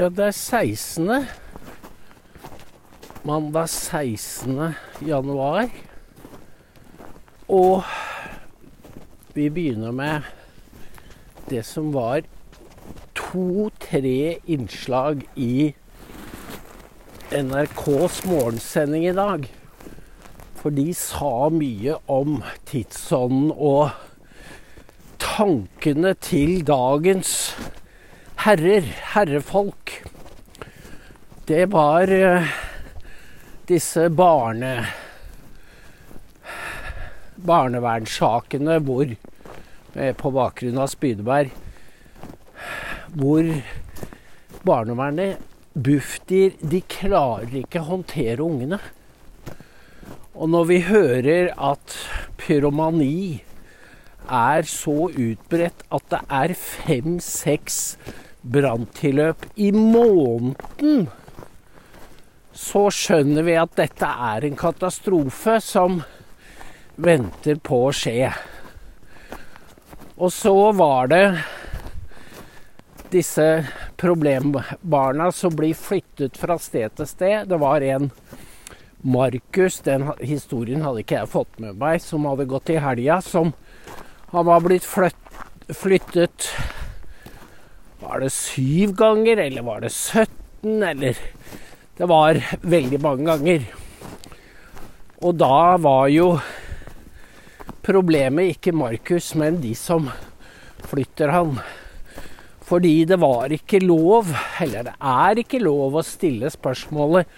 Ja, det er 16. Mandag 16. januar. Og vi begynner med det som var to-tre innslag i NRKs morgensending i dag. For de sa mye om tidsånden og tankene til dagens herrer, herrefolk. Det var uh, disse barne barnevernssakene hvor eh, på bakgrunn av Spydeberg hvor barnevernet, Bufdir, de klarer ikke å håndtere ungene. Og når vi hører at pyromani er så utbredt at det er fem-seks branntilløp i måneden, så skjønner vi at dette er en katastrofe som venter på å skje. Og så var det disse problembarna som blir flyttet fra sted til sted. Det var en Markus, den historien hadde ikke jeg fått med meg, som hadde gått i helga, som han var blitt flytt, flyttet Var det syv ganger, eller var det 17, eller Det var veldig mange ganger. Og da var jo problemet ikke Markus, men de som flytter han. Fordi det var ikke lov, eller det er ikke lov, å stille spørsmålet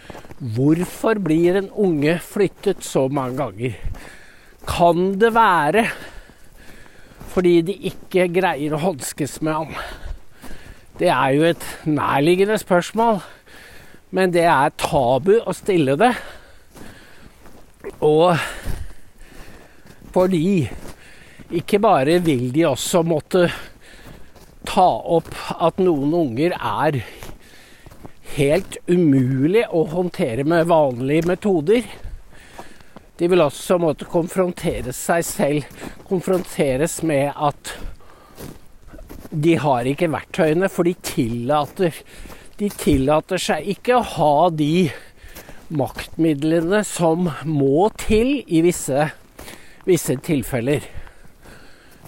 hvorfor blir en unge flyttet så mange ganger? Kan det være fordi de ikke greier å håndskes med han? Det er jo et nærliggende spørsmål, men det er tabu å stille det. Og fordi ikke bare vil de også måtte ta opp at noen unger er helt umulig å håndtere med vanlige metoder. De vil også måtte konfrontere seg selv, konfronteres med at de har ikke verktøyene, for de tillater, de tillater seg ikke å ha de maktmidlene som må til i visse, visse tilfeller.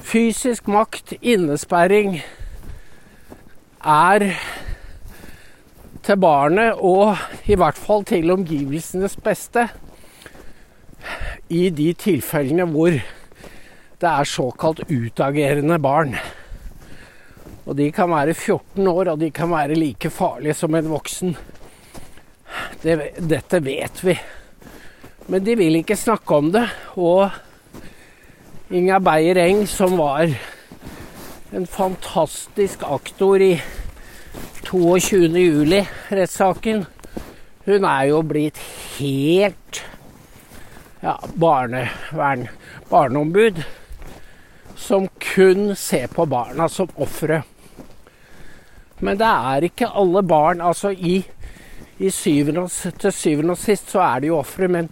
Fysisk makt, innesperring, er til barnet, og i hvert fall til omgivelsenes beste, i de tilfellene hvor det er såkalt utagerende barn. Og de kan være 14 år, og de kan være like farlige som en voksen. Det, dette vet vi. Men de vil ikke snakke om det. Og Inga Beyer Eng, som var en fantastisk aktor i 22. juli-rettssaken. Hun er jo blitt helt ja, barnevern, barneombud. Som kun ser på barna som ofre. Men det er ikke alle barn. Altså i, i syvende til syvende og sist så er de jo ofre, men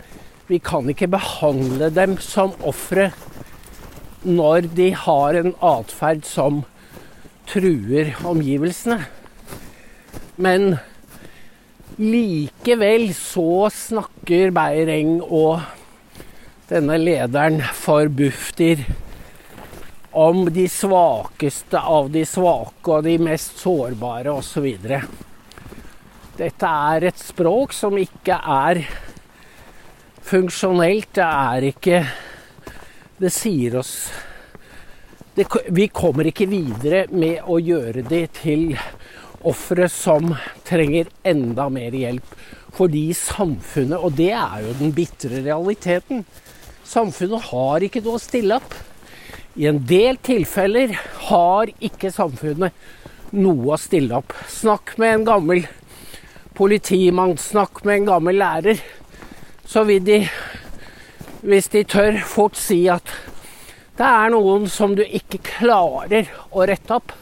vi kan ikke behandle dem som ofre når de har en atferd som truer omgivelsene. Men likevel så snakker Beyer-Eng og denne lederen for Bufdir om de svakeste av de svake og de mest sårbare osv. Dette er et språk som ikke er funksjonelt. Det er ikke Det sier oss det, Vi kommer ikke videre med å gjøre de til ofre som trenger enda mer hjelp. Fordi samfunnet, og det er jo den bitre realiteten, samfunnet har ikke noe å stille opp. I en del tilfeller har ikke samfunnet noe å stille opp. Snakk med en gammel politimann, snakk med en gammel lærer. Så vil de, hvis de tør, fort si at det er noen som du ikke klarer å rette opp.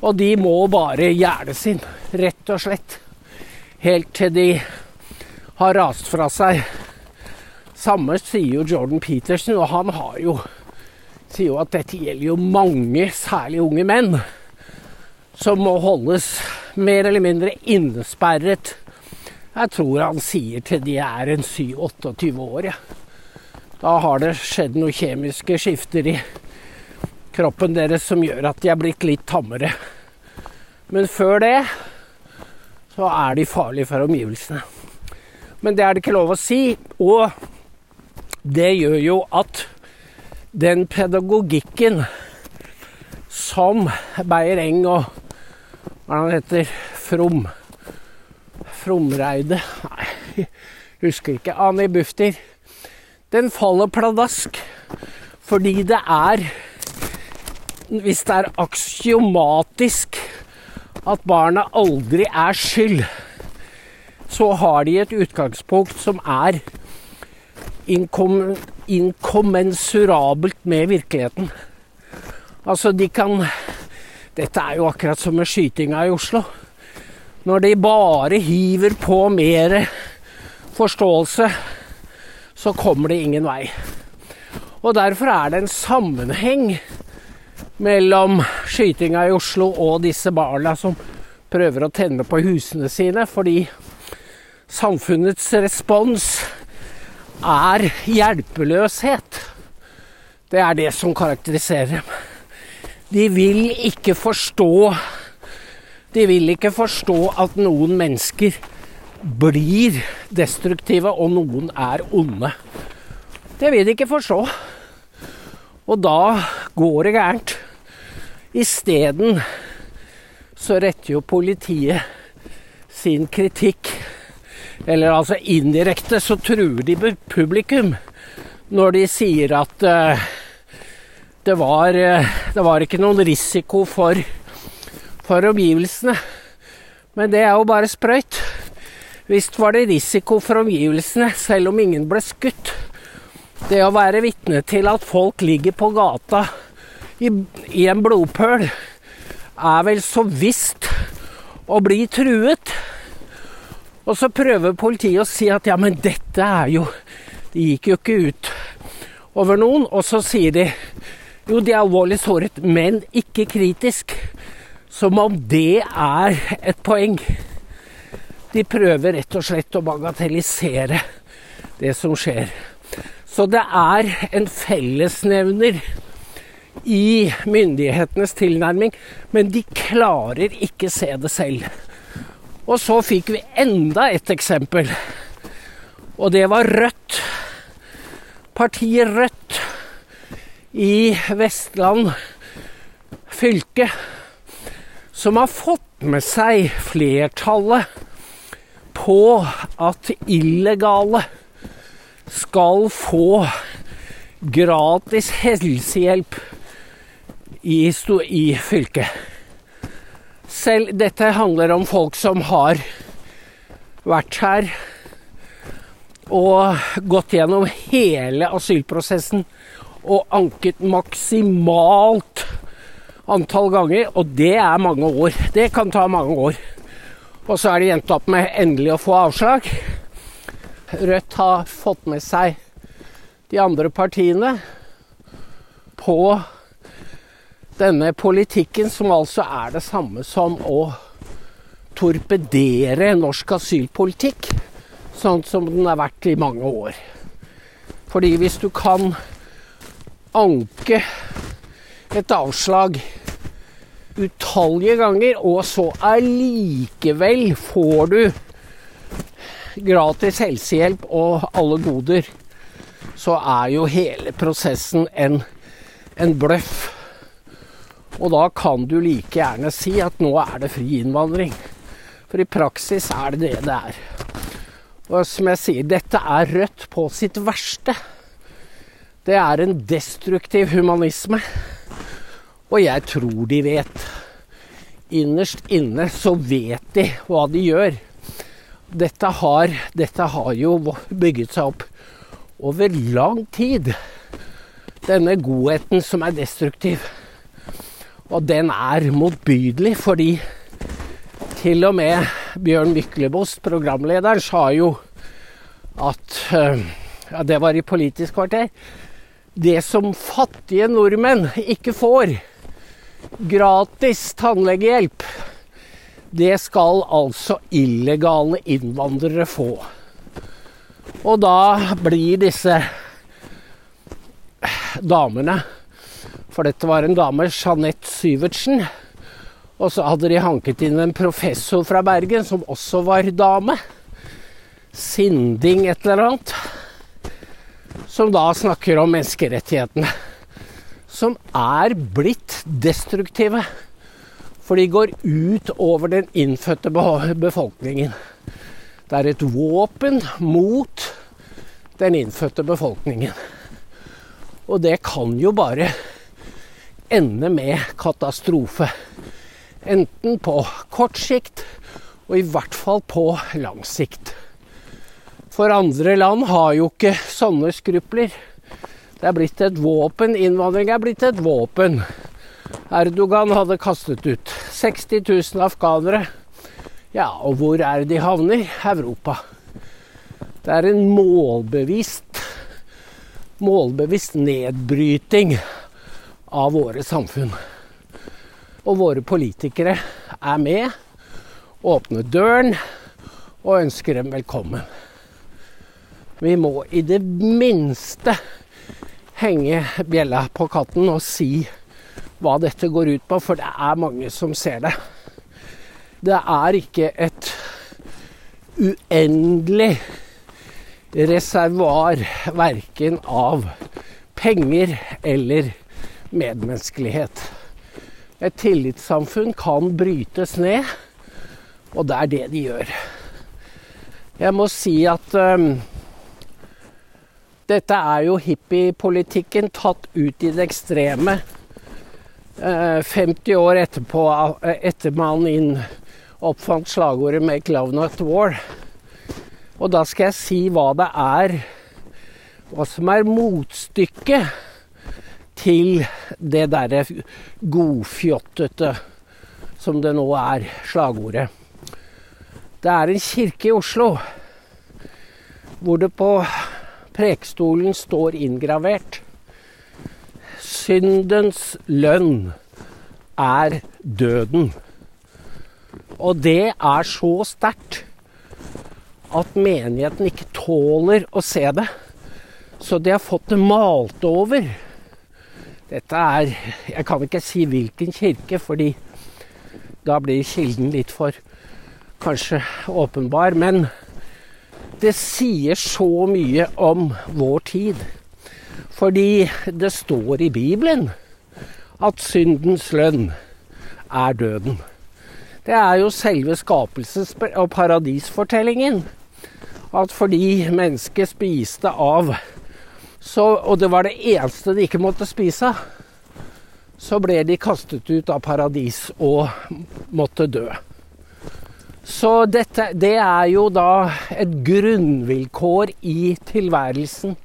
Og de må bare gjerdes inn, rett og slett. Helt til de har rast fra seg. Samme sier jo Jordan Peterson, og han har jo sier jo at dette gjelder jo mange, særlig unge menn, som må holdes mer eller mindre innesperret. Jeg tror han sier til de er en 7-28 år, ja. Da har det skjedd noen kjemiske skifter i kroppen deres som gjør at de er blitt litt tammere. Men før det så er de farlige for omgivelsene. Men det er det ikke lov å si. Og det gjør jo at den pedagogikken som Beyer-Eng og hva han heter From Fromreide Nei, husker ikke. Ani Bufdir. Den faller pladask fordi det er Hvis det er aksiomatisk at barna aldri er skyld, så har de et utgangspunkt som er inkom inkommensurabelt med virkeligheten. Altså, de kan Dette er jo akkurat som med skytinga i Oslo. Når de bare hiver på mer forståelse, så kommer det ingen vei. Og derfor er det en sammenheng mellom skytinga i Oslo og disse barna som prøver å tenne på husene sine, fordi samfunnets respons er hjelpeløshet. Det er det som karakteriserer dem. De vil ikke forstå De vil ikke forstå at noen mennesker blir destruktive, og noen er onde. Det vil de ikke forstå. Og da går det gærent. Isteden så retter jo politiet sin kritikk eller altså indirekte så truer de publikum når de sier at uh, det, var, uh, det var ikke noen risiko for, for omgivelsene. Men det er jo bare sprøyt. Visst var det risiko for omgivelsene, selv om ingen ble skutt. Det å være vitne til at folk ligger på gata i, i en blodpøl, er vel så visst å bli truet. Og så prøver politiet å si at ja, men dette er jo Det gikk jo ikke ut over noen. Og så sier de jo, de er alvorlig såret, men ikke kritisk. Som om det er et poeng. De prøver rett og slett å bagatellisere det som skjer. Så det er en fellesnevner i myndighetenes tilnærming, men de klarer ikke se det selv. Og så fikk vi enda et eksempel. Og det var Rødt. Partiet Rødt i Vestland fylke. Som har fått med seg flertallet på at illegale skal få gratis helsehjelp i, i fylket. Selv dette handler om folk som har vært her og gått gjennom hele asylprosessen og anket maksimalt antall ganger, og det er mange år. Det kan ta mange år. Og så er de endt opp med endelig å få avslag. Rødt har fått med seg de andre partiene på denne politikken, som altså er det samme som å torpedere norsk asylpolitikk, sånn som den har vært i mange år. Fordi hvis du kan anke et avslag utallige ganger, og så allikevel får du gratis helsehjelp og alle goder, så er jo hele prosessen en, en bløff. Og da kan du like gjerne si at nå er det fri innvandring. For i praksis er det det det er. Og som jeg sier, dette er Rødt på sitt verste. Det er en destruktiv humanisme. Og jeg tror de vet. Innerst inne så vet de hva de gjør. Dette har, dette har jo bygget seg opp over lang tid. Denne godheten som er destruktiv. Og den er motbydelig, fordi til og med Bjørn Myklebost, programlederen, sa jo at eh, Ja, det var i Politisk kvarter. Det som fattige nordmenn ikke får, gratis tannlegehjelp, Det skal altså illegale innvandrere få. Og da blir disse damene For dette var en dame, Jeanette Syvertsen. Og så hadde de hanket inn en professor fra Bergen som også var dame. Sinding et eller annet. Som da snakker om menneskerettighetene. Som er blitt destruktive. For de går ut over den innfødte befolkningen. Det er et våpen mot den innfødte befolkningen. Og det kan jo bare ende med katastrofe. Enten på kort sikt, og i hvert fall på lang sikt. For andre land har jo ikke sånne skrupler. Det er blitt et våpen. Innvandring er blitt et våpen. Erdogan hadde kastet ut 60 000 afghanere ja, og hvor er de havner? Europa. Det er en målbevisst, målbevisst nedbryting av våre samfunn. Og våre politikere er med, åpner døren og ønsker dem velkommen. Vi må i det minste henge bjella på katten og si hva dette går ut på, for det er mange som ser det. Det er ikke et uendelig reservoar verken av penger eller medmenneskelighet. Et tillitssamfunn kan brytes ned, og det er det de gjør. Jeg må si at um, dette er jo hippiepolitikken tatt ut i det ekstreme. Uh, 50 år etterpå, etter man inn oppfant slagordet 'Make love not war'. Og da skal jeg si hva det er, hva som er motstykket til det derre godfjottete som det nå er, slagordet. Det er en kirke i Oslo hvor det på prekestolen står inngravert Syndens lønn er døden. Og det er så sterkt at menigheten ikke tåler å se det. Så de har fått det malt over. Dette er Jeg kan ikke si hvilken kirke, fordi da blir kilden litt for kanskje åpenbar. Men det sier så mye om vår tid. Fordi det står i Bibelen at syndens lønn er døden. Det er jo selve skapelses- og paradisfortellingen. At fordi mennesket spiste av så, Og det var det eneste de ikke måtte spise. Så ble de kastet ut av paradis og måtte dø. Så dette, det er jo da et grunnvilkår i tilværelsen.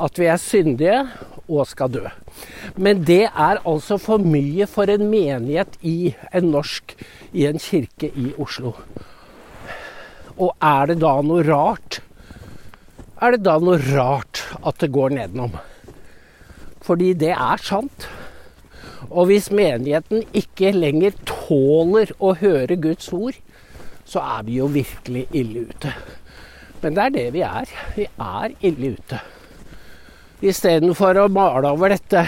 At vi er syndige og skal dø. Men det er altså for mye for en menighet i en norsk i en kirke i Oslo. Og er det da noe rart? Er det da noe rart at det går nedenom? Fordi det er sant. Og hvis menigheten ikke lenger tåler å høre Guds ord, så er vi jo virkelig ille ute. Men det er det vi er. Vi er ille ute. Istedenfor å male over dette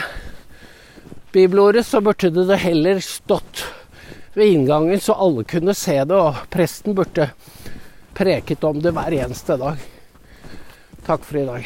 bibelordet, så burde det heller stått ved inngangen så alle kunne se det, og presten burde preket om det hver eneste dag. Takk for i dag.